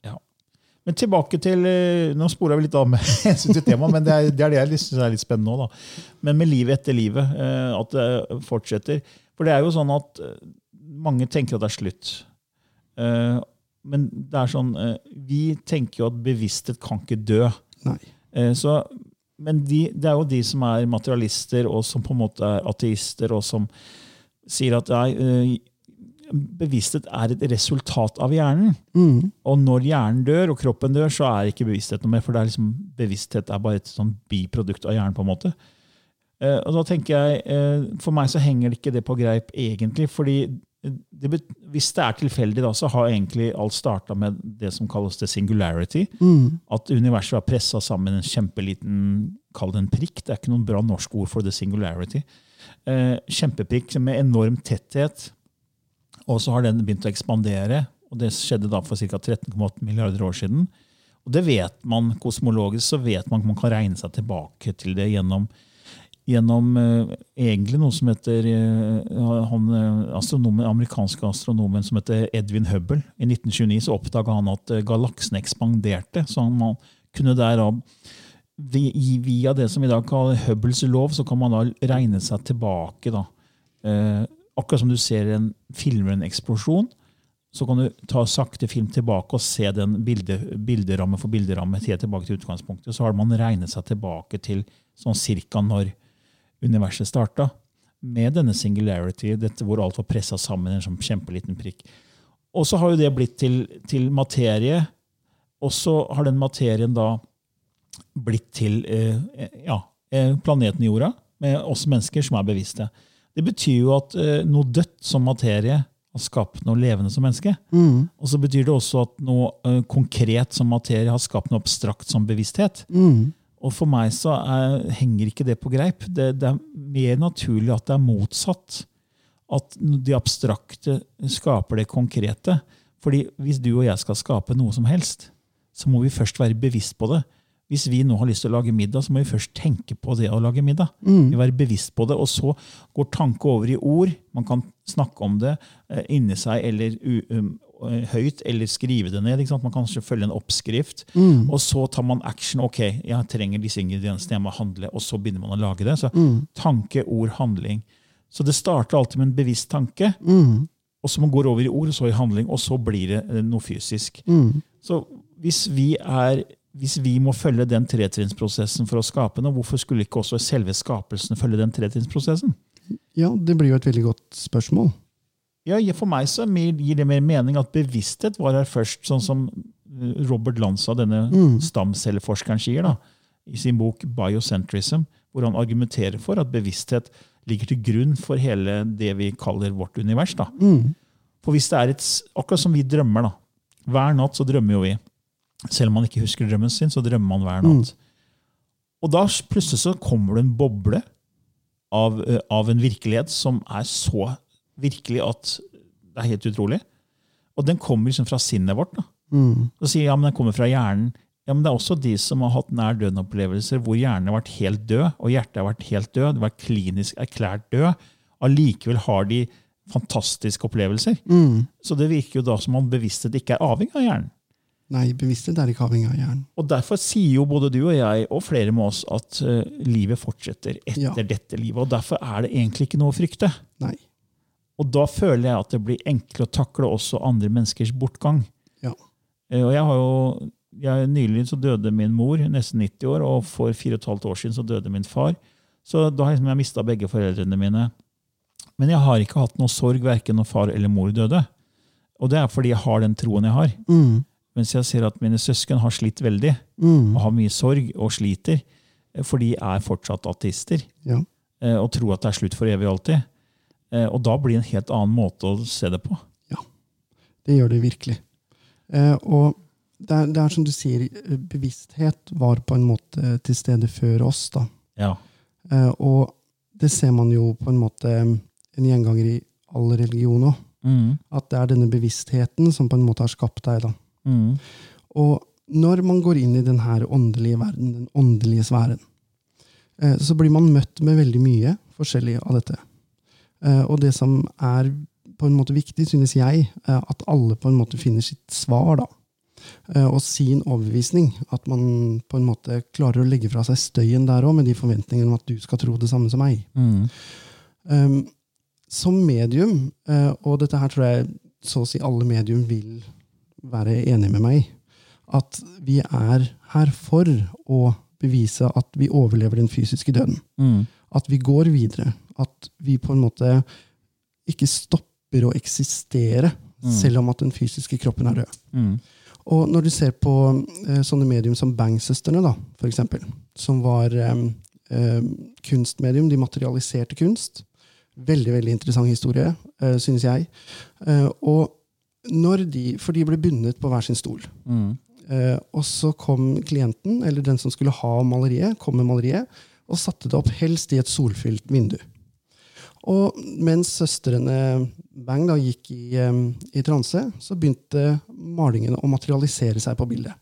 Men tilbake til eh, Nå sporer vi litt av med hensyn til temaet, men det er, det er det jeg synes er litt spennende nå. da. Men med livet etter livet, eh, at det fortsetter. For det er jo sånn at eh, mange tenker at det er slutt. Men det er sånn Vi tenker jo at bevissthet kan ikke dø. Nei. Så, men de, det er jo de som er materialister, og som på en måte er ateister, og som sier at nei, eh, bevissthet er et resultat av hjernen. Mm. Og når hjernen dør, og kroppen dør, så er ikke bevissthet noe mer. For det er liksom, bevissthet er bare et sånn biprodukt av hjernen. på en måte. Eh, og da tenker jeg, eh, For meg så henger det ikke det på greip egentlig. fordi det, Hvis det er tilfeldig, da, så har egentlig alt starta med det som kalles the singularity. Mm. At universet var pressa sammen en kjempeliten Kall det en prikk. Det er ikke noen bra norsk ord for the singularity. Eh, kjempeprikk med enorm tetthet. Og så har den begynt å ekspandere. og Det skjedde da for ca. 13,8 milliarder år siden. Og det vet man kosmologisk, så vet man at man kan regne seg tilbake til det gjennom, gjennom eh, egentlig noe som heter eh, han, eh, astronomen, amerikanske astronomen som heter Edwin Hubble. I 1929 så oppdaga han at eh, galaksen ekspanderte. så man kunne derav Via det som i dag kaller Hubbles lov, så kan man da regne seg tilbake. da. Akkurat som du ser en filmer en eksplosjon, så kan du ta sakte film tilbake og se den bilde, bilderamme for bilderamme tilbake til utgangspunktet. Så har man regnet seg tilbake til sånn cirka når universet starta. Med denne singularity, dette hvor alt var pressa sammen i en sånn kjempeliten prikk. Og så har jo det blitt til, til materie. Og så har den materien da blitt til eh, ja, eh, planeten Jorda, med oss mennesker som er bevisste. Det betyr jo at eh, noe dødt som materie har skapt noe levende som menneske. Mm. Og så betyr det også at noe eh, konkret som materie har skapt noe abstrakt som bevissthet. Mm. Og for meg så er, henger ikke det på greip. Det, det er mer naturlig at det er motsatt. At det abstrakte skaper det konkrete. Fordi hvis du og jeg skal skape noe som helst, så må vi først være bevisst på det. Hvis vi nå har lyst til å lage middag, så må vi først tenke på det å lage middag. Mm. Vi være bevisst på det, Og så går tanke over i ord. Man kan snakke om det eh, inni seg eller um, høyt, eller skrive det ned. Man kan kanskje følge en oppskrift. Mm. Og så tar man action. Ok, jeg trenger disse ingrediensene, jeg må handle. Og så begynner man å lage det. Så Mm. tanke, ord, handling. Så det starter alltid med en bevisst tanke, Mm. og så man går over i ord, og så i handling, og så blir det eh, noe fysisk. Mm. Så hvis vi, er, hvis vi må følge den tretrinnsprosessen for å skape noe, hvorfor skulle ikke også selve skapelsen følge den tretrinnsprosessen? Ja, det blir jo et veldig godt spørsmål. Ja, For meg så gir det mer mening at bevissthet var her først, sånn som eh, Robert Lanza, denne Mm. stamcelleforskeren, sier da, i sin bok Biocentrism, hvor han argumenterer for at bevissthet ligger til grunn for hele det vi kaller vårt univers. da. Mm. For hvis det er et, Akkurat som vi drømmer. da. Hver natt så drømmer jo vi. Selv om man ikke husker drømmen sin, så drømmer man hver natt. Og da plutselig så kommer det en boble av, eh, av en virkelighet som er så virkelig at det er helt utrolig. Og den kommer liksom fra sinnet vårt. da. Mm. Så sier ja, men den kommer fra hjernen. Ja, men Det er også de som har hatt nær døden-opplevelser hvor hjernen har vært helt død, og hjertet har vært helt død, det vært klinisk erklært død. Allikevel har de fantastiske opplevelser. Mm. Så det virker jo da som om bevissthet ikke er avhengig av hjernen. Nei, bevissthet er ikke avhengig av hjernen. Og Derfor sier jo både du og jeg og flere med oss at uh, livet fortsetter etter Ja. dette livet. og Derfor er det egentlig ikke noe å frykte. Nei. Og da føler jeg at det blir enklere å takle også andre menneskers bortgang. Ja. Eh, Og jeg har jo, jeg, Nylig så døde min mor, nesten 90 år, og for fire og et halvt år siden så døde min far. Så da har liksom jeg mista begge foreldrene mine. Men jeg har ikke hatt noe sorg verken når far eller mor døde. Og det er fordi jeg har den troen jeg har. Mm. Mens jeg ser at mine søsken har slitt veldig, Mm. og har mye sorg og sliter, eh, for de er fortsatt ateister Ja. eh, og tror at det er slutt for evig og alltid. Eh, Og da blir det en helt annen måte å se det på. Ja, Det gjør det virkelig. Eh, og det er, det er som du sier, eh, bevissthet var på en måte til stede før oss. da. Ja. Og det ser man jo på en måte en gjenganger i all religion òg. Mm. At det er denne bevisstheten som på en måte har skapt deg. da. Mm. Og når man går inn i den her åndelige verden, den åndelige sfæren, så blir man møtt med veldig mye forskjellig av dette. Eh, Og det som er på en måte viktig, synes jeg, at alle på en måte finner sitt svar, da. Eh, Og sin overbevisning. At man på en måte klarer å legge fra seg støyen der òg, med de forventningene om at du skal tro det samme som meg. Mm. Um, som medium, eh, og dette her tror jeg så å si alle medium vil være enig med meg, at vi er her for å bevise at vi overlever den fysiske døden. Mm. At vi går videre. At vi på en måte ikke stopper å eksistere, selv om at den fysiske kroppen er død. Mm. Og når du ser på eh, sånne medium som Bang-søstrene, da, for eksempel, som var eh, eh, kunstmedium, de materialiserte kunst. Veldig veldig interessant historie, eh, synes jeg. Eh, og når de, For de ble bundet på hver sin stol. Mm. Eh, og så kom klienten, eller den som skulle ha maleriet, kom med maleriet, og satte det opp helst i et solfylt vindu. Og mens søstrene Bang da gikk i, um, i transe, så begynte malingene å materialisere seg på bildet.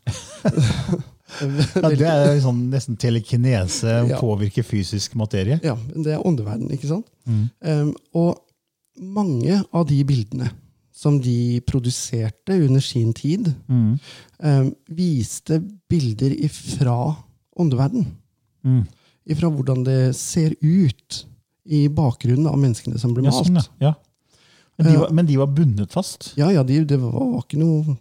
Ja, det er sånn nesten telekinese, å Ja. påvirke fysisk materie. Ja, det er åndeverden, ikke sant? Mm. Um, og mange av de bildene som de produserte under sin tid, Mm. um, viste bilder ifra åndeverden. Mm. Ifra hvordan det ser ut i bakgrunnen av menneskene som ble Ja, malt. sånn, ja. ja. Men de var, men de var bundet fast? Ja, ja, de, det var, var ikke noe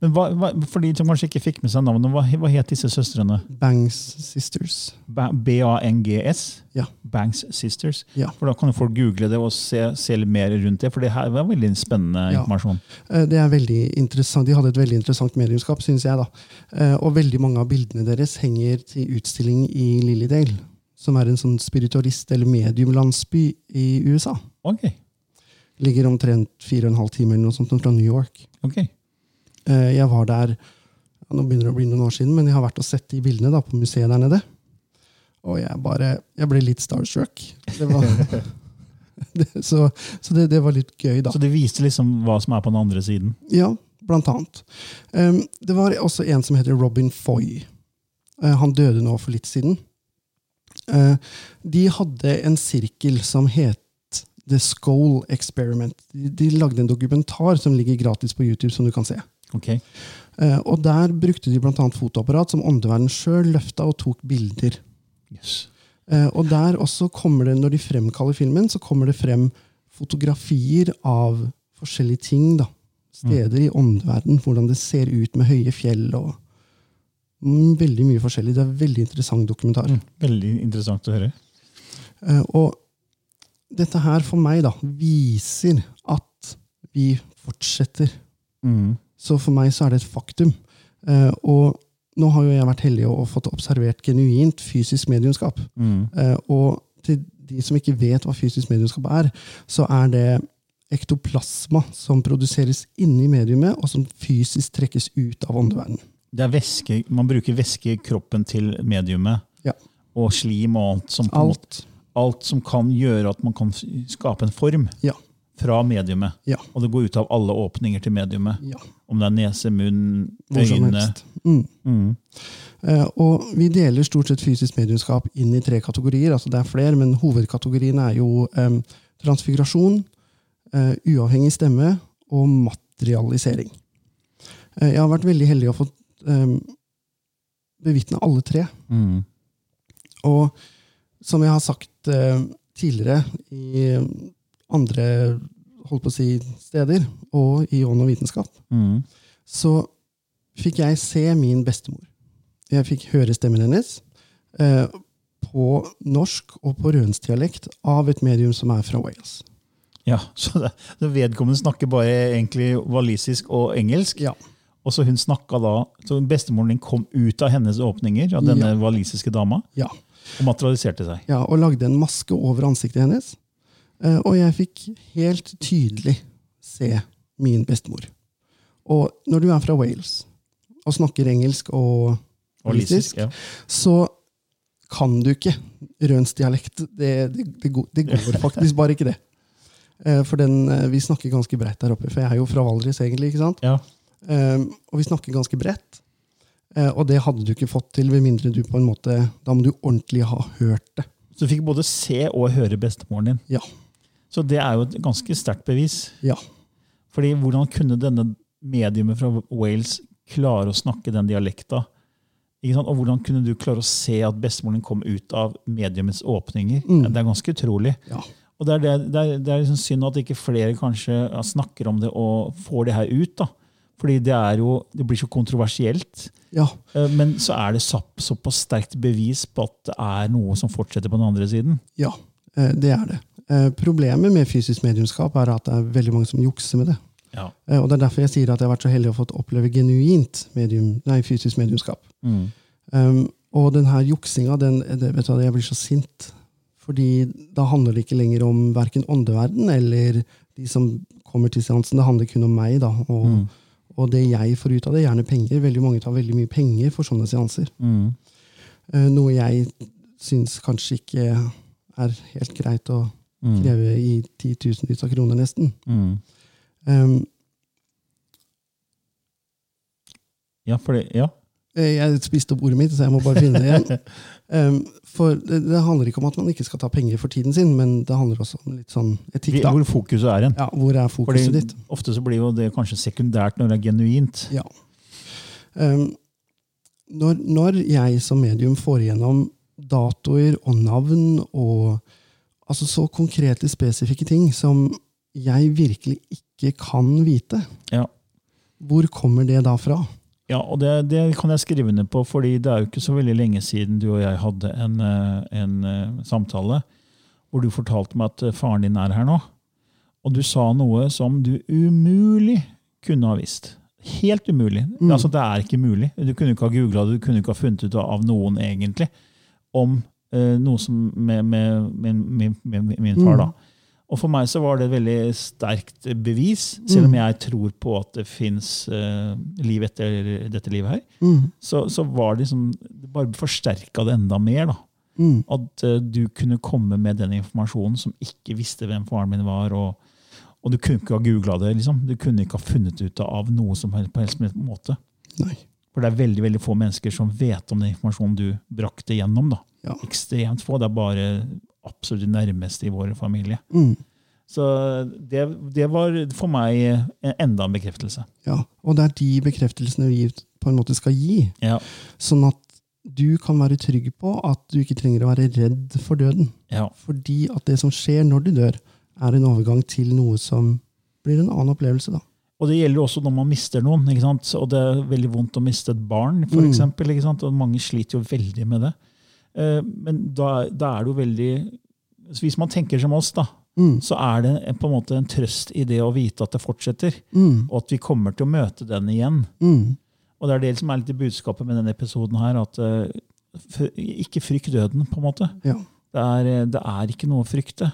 Men hva, hva, For de som kanskje ikke fikk med seg navnet, hva, hva het disse søstrene? Bangs Sisters. B-A-N-G-S? Ja. Bangs Sisters? Ja. For Da kan jo folk google det og se, se mer rundt det, for det her var veldig spennende Ja. informasjon. Eh, Det er veldig interessant. De hadde et veldig interessant mediumskap, syns jeg. da. Eh, Og veldig mange av bildene deres henger til utstilling i Lillydale, som er en sånn spiritualist- eller mediumlandsby i USA. Ok, Ligger omtrent fire og en halv time eller noe sånt fra New York. ok. Eh, Jeg var der nå begynner det å bli noen år siden, men jeg har vært og sett de bildene da, på museet der nede. Og jeg bare, jeg ble litt starstruck. Det var, det, så så det, det var litt gøy, da. Så det viste liksom hva som er på den andre siden? Ja, blant annet. Um, det var også en som heter Robin Foy. Uh, han døde nå for litt siden. Uh, de hadde en sirkel som het The Skoll Experiment. De, de lagde en dokumentar som ligger gratis på YouTube, som du kan se. Ok, Eh, og der brukte de annet fotoapparat som åndeverden sjøl løfta og tok bilder. yes. Eh, og der også kommer det, når de fremkaller filmen, så kommer det frem fotografier av forskjellige ting. da. Steder i åndeverden, hvordan det ser ut med høye fjell og mm, veldig mye forskjellig. Det er en veldig interessant dokumentar. Mm, Veldig interessant å høre. Eh, og dette her for meg da, viser at vi fortsetter. Mm. Så for meg så er det et faktum. Eh, og nå har jo jeg vært heldig og fått observert genuint fysisk mediumskap. Mm. Eh, og til de som ikke vet hva fysisk mediumskap er, så er det ektoplasma som produseres inni mediumet, og som fysisk trekkes ut av åndeverdenen. Det er væske, Man bruker væske i kroppen til mediumet. Ja. Og slim og alt som, en måte, Alt. alt som kan gjøre at man kan skape en form Ja. Fra mediumet. Ja. Og det går ut av alle åpninger til mediumet. ja. Om det er nese, munn, øyne. Mm. Mm. Eh, og vi deler stort sett fysisk mediumskap inn i tre kategorier. altså Det er flere, men hovedkategorien er jo um, transfigurasjon, uh, uavhengig stemme og materialisering. Uh, jeg har vært veldig heldig å få um, bevitne alle tre. Mm. Og som jeg har sagt tidligere i andre holdt på å si, steder, og i ånd og vitenskap, Mm. så fikk jeg se min bestemor. Jeg fikk høre stemmen hennes eh, på norsk og på rønsdialekt av et medium som er fra Wales. Ja, så det, det Vedkommende snakker bare egentlig walisisk og engelsk. Ja. Og så hun snakka da, så Bestemoren din kom ut av hennes åpninger, av denne Ja. walisiske dama, Ja. og materialiserte seg. ja, og lagde en maske over ansiktet hennes. Eh, og jeg fikk helt tydelig se min bestemor. Og når du er fra Wales og snakker engelsk og Walisisk, ja. så kan du ikke rønsdialekt. Det, det, det, det går faktisk bare ikke det. Eh, For den, eh, vi snakker ganske bredt der oppe, for jeg er jo fra Valdres, egentlig. ikke sant? ja. Um, Og vi snakker ganske bredt. Og det hadde du ikke fått til, ved mindre du på en måte Da må du ordentlig ha hørt det. Så du fikk både se og høre bestemoren din. Ja. Så det er jo et ganske sterkt bevis. Ja. Fordi hvordan kunne denne mediumet fra Wales klare å snakke den dialekta? Og hvordan kunne du klare å se at bestemoren kom ut av mediumets åpninger? Mm. Det er ganske utrolig. Ja. Og det er, det, det er, det er liksom synd at ikke flere kanskje snakker om det og får det her ut. da. Fordi det jo, det blir så kontroversielt. ja. Eh, Men så er det såpass sterkt bevis på at det er noe som fortsetter på den andre siden. Ja, eh, det er det. Eh, Problemet med fysisk mediumskap er at det er veldig mange som jukser med det. Ja. Eh, Og Det er derfor jeg sier at jeg har vært så heldig å fått oppleve genuint medium, nei, fysisk mediumskap. Mm. Um, og den her juksinga, den, det, vet du jeg blir så sint. Fordi da handler det ikke lenger om verken åndeverden eller de som kommer til seansen. Det handler kun om meg, da. Og, Mm. og det jeg får ut av det, gjerne penger. Veldig mange tar veldig mye penger for sånne seanser. Mm. Eh, noe jeg syns kanskje ikke er helt greit å. Kreve i titusenvis av kroner, nesten. Mm. Um, Ja, for det, ja. Eh, Jeg spiste opp ordet mitt, så jeg må bare finne det igjen. Um, for det, det handler ikke om at man ikke skal ta penger for tiden sin, men det handler også om litt sånn etikk. Da. Hvor fokuset er hen. Ja, hvor er fokuset Fordi ditt? Ofte så blir jo det kanskje sekundært når det er genuint. Ja. Um, når, når jeg som medium får igjennom datoer og navn og altså så konkrete, spesifikke ting som jeg virkelig ikke kan vite, Ja. hvor kommer det da fra? Ja, og det, det kan jeg skrive ned på, fordi det er jo ikke så veldig lenge siden du og jeg hadde en, eh, en eh, samtale hvor du fortalte meg at eh, faren din er her nå. Og du sa noe som du umulig kunne ha visst. Helt umulig. Mm. Altså, det er ikke mulig. Du kunne ikke ha googla det, du kunne ikke ha funnet ut av noen egentlig om noe som med, med, med, med, min far. da. Og For meg så var det et veldig sterkt bevis, selv om jeg tror på at det fins uh, liv etter dette livet her. Mm. Så, så var det liksom, det bare forsterka det enda mer. da. Mm. At uh, du kunne komme med den informasjonen som ikke visste hvem faren min var. Og, og du kunne ikke ha googla det. liksom. Du kunne ikke ha funnet ut av noe som helst på helst måte. Nei. For det er veldig veldig få mennesker som vet om den informasjonen du brakte gjennom. da. Ja. Ekstremt få. Det er bare absolutt de nærmeste i vår familie. Mm. Så det, det var for meg enda en bekreftelse. Ja. Og det er de bekreftelsene vi på en måte skal gi. Ja. Sånn at du kan være trygg på at du ikke trenger å være redd for døden. Ja. Fordi at det som skjer når du dør, er en overgang til noe som blir en annen opplevelse. da. Og det gjelder jo også når man mister noen. ikke sant? Og det er veldig vondt å miste et barn, for Mm. eksempel? Og mange sliter jo veldig med det. Eh, Men da, da er det jo veldig så Hvis man tenker som oss, da, Mm. så er det en- på en måte en trøst i det å vite at det fortsetter. Mm. Og at vi kommer til å møte den igjen. Mm. Og det er det som er litt i budskapet med denne episoden her. at eh, Ikke frykt døden, på en måte. Ja. Det er, eh, det er ikke noe å frykte.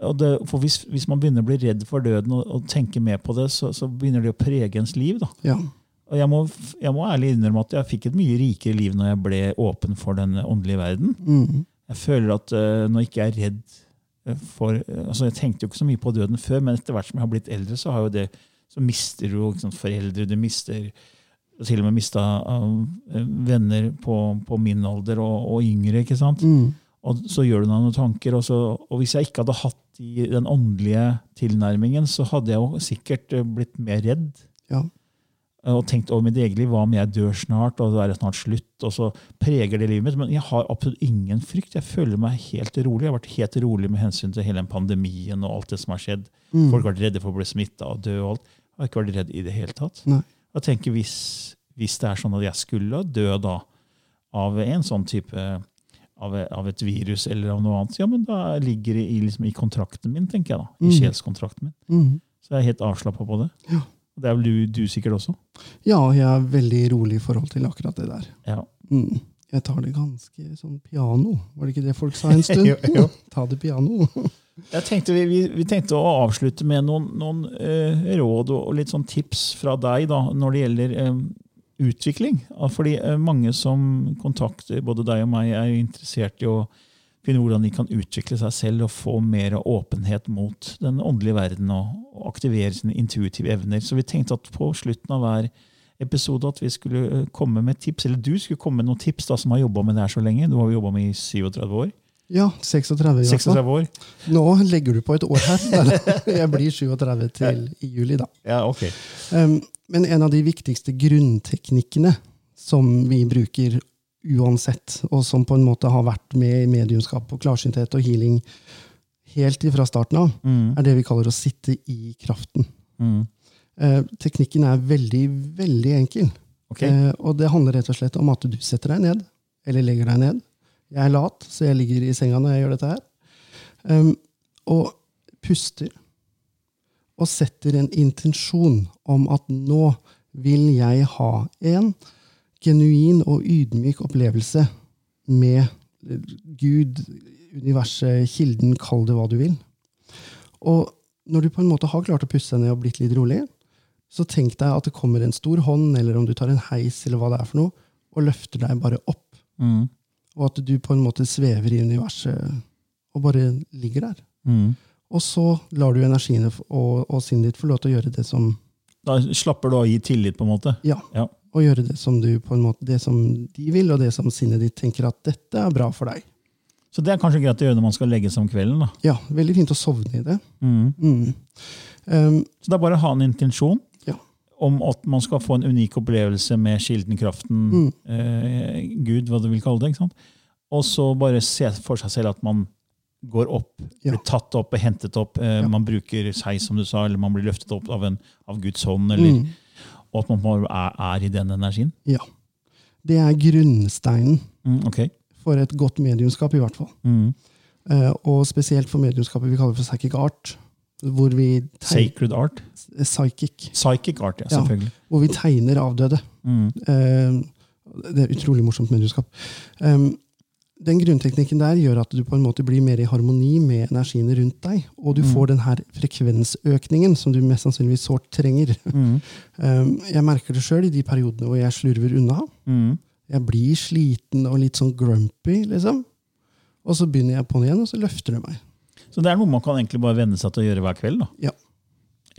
Og det, for hvis, hvis man begynner å bli redd for døden og, og tenke mer på det, så, så begynner det å prege ens liv. da. ja. Og jeg må, jeg må ærlig innrømme at jeg fikk et mye rikere liv når jeg ble åpen for den åndelige verden. Mm. Jeg føler at uh, når ikke jeg er redd eh, for eh, altså Jeg tenkte jo ikke så mye på døden før, men etter hvert som jeg har blitt eldre, så, har jo det, så mister du liksom, foreldre, du mister til og med mista venner på, på min alder og, og yngre. ikke sant? Mm. Og så gjør du deg noen tanker. Og, så, og hvis jeg ikke hadde hatt de, den åndelige tilnærmingen, så hadde jeg jo sikkert blitt mer redd. Ja. Eh, Og tenkt over mitt eget liv. Hva om jeg dør snart, og det er snart slutt? Og så preger det livet mitt. Men jeg har absolutt ingen frykt. Jeg føler meg helt rolig. Jeg har vært helt rolig med hensyn til hele den pandemien og alt det som har skjedd. Mm. Folk har vært redde for å bli smitta og dø og alt. Jeg har ikke vært redd i det hele tatt. Nei. Jeg tenker hvis, hvis det er sånn at jeg skulle dø da av en sånn type av, av et virus eller av noe annet, ja, men da ligger det i, liksom, i kontrakten min, tenker jeg da. I Mm. sjelskontrakten min. Mm. Så jeg er helt avslappa på det. Ja. Det er vel du, du sikkert også? ja, jeg er veldig rolig i forhold til akkurat det der. Ja. Mm. Jeg tar det ganske sånn piano. Var det ikke det folk sa en stund? Jo, jo. Ta det piano. Jeg tenkte, vi, vi, vi tenkte å avslutte med noen, noen eh, råd og, litt sånn tips fra deg da, når det gjelder eh, utvikling. Fordi eh, mange som kontakter både deg og meg, er interessert i å finne hvordan de kan utvikle seg selv og få mer åpenhet mot den åndelige verden og, og aktivere sine intuitive evner. Så vi tenkte at på slutten av hver episode at vi skulle komme med tips, eller du skulle komme med noen tips da, som har jobba med det her så lenge. Du har vi jobba med i 37 år. Ja, 36 i hvert fall. 36 år. Nå legger du på et år her. Jeg blir 37 til i juli, da. Ja, ok. Um, men en av de viktigste grunnteknikkene som vi bruker uansett, og som på en måte har vært med i mediumskap og klarsynthet og healing helt ifra starten av, Mm. er det vi kaller å sitte i kraften. Mm. Eh, teknikken er veldig, veldig enkel. Okay. Eh, og det handler rett og slett om at du setter deg ned, eller legger deg ned. Jeg er lat, så jeg ligger i senga når jeg gjør dette her. Um, og puster. Og setter en intensjon om at nå vil jeg ha en genuin og ydmyk opplevelse med Gud, universet, kilden, kall det hva du vil. Og når du på en måte har klart å pusse deg ned og blitt litt rolig, så tenk deg at det kommer en stor hånd, eller om du tar en heis, eller hva det er for noe, og løfter deg bare opp. Mm. Og at du på en måte svever i universet og bare ligger der. Mm. Og så lar du energiene og, og sinnet ditt få lov til å gjøre det som Da slapper du av å gi tillit, på en måte. Ja. Ja. Og gjøre det som du på en måte, det som de vil, og det som sinnet ditt tenker at dette er bra for deg. Så det er kanskje greit å gjøre når man skal legge seg om kvelden. da. Ja, veldig fint å sovne i det. Mm. Mm. Um, Så det er bare å ha en intensjon Ja. om at man skal få en unik opplevelse med kilden, kraften, Mm. eh, Gud, hva du vil kalle det. ikke sant? Og så bare se for seg selv at man går opp, Ja. blir tatt opp og hentet opp. Eh, Ja. Man bruker seg, som du sa, eller man blir løftet opp av, en, av Guds hånd. Eller, Mm. Og at man er, er i den energien. Ja. Det er grunnsteinen Mm, okay. for et godt mediumskap, i hvert fall. Mm. Uh, og spesielt for mediumskapet vi kaller for psychic art. Hvor vi, Sacred art. psychic, Psychic art, ja, Ja. hvor vi tegner avdøde. Mm. Uh, det er utrolig morsomt mediumskap. Um, den grunnteknikken der gjør at du på en måte blir mer i harmoni med energiene rundt deg. Og du får den her frekvensøkningen som du mest sannsynligvis sårt trenger. Mm. Um, jeg merker det sjøl i de periodene hvor jeg slurver unna. Mm. Jeg blir sliten og litt sånn grumpy, liksom. Og så begynner jeg på'n igjen, og så løfter det meg. Så det er noe man kan egentlig bare venne seg til å gjøre hver kveld? da. Ja.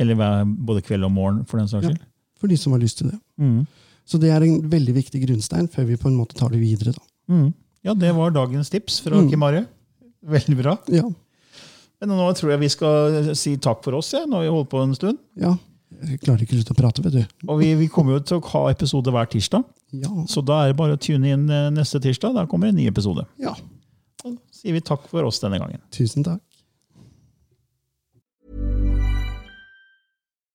Eller hver, både kveld og morgen, for den saks skyld? Ja. For de som har lyst til det. Mm. Så det er en veldig viktig grunnstein før vi på en måte tar det videre. da. Mm. Ja, det var dagens tips fra Mm. Kim Are. Veldig bra. Ja, Men nå tror jeg vi skal si takk for oss, ja, når vi har holdt på en stund. ja. Jeg klarer ikke slutte å prate, vet du. Og vi, vi kommer jo til å ha episode hver tirsdag, Ja. så da er det bare å tune inn eh, neste tirsdag. Da kommer en ny episode. ja. Da sier vi takk for oss denne gangen. Tusen takk.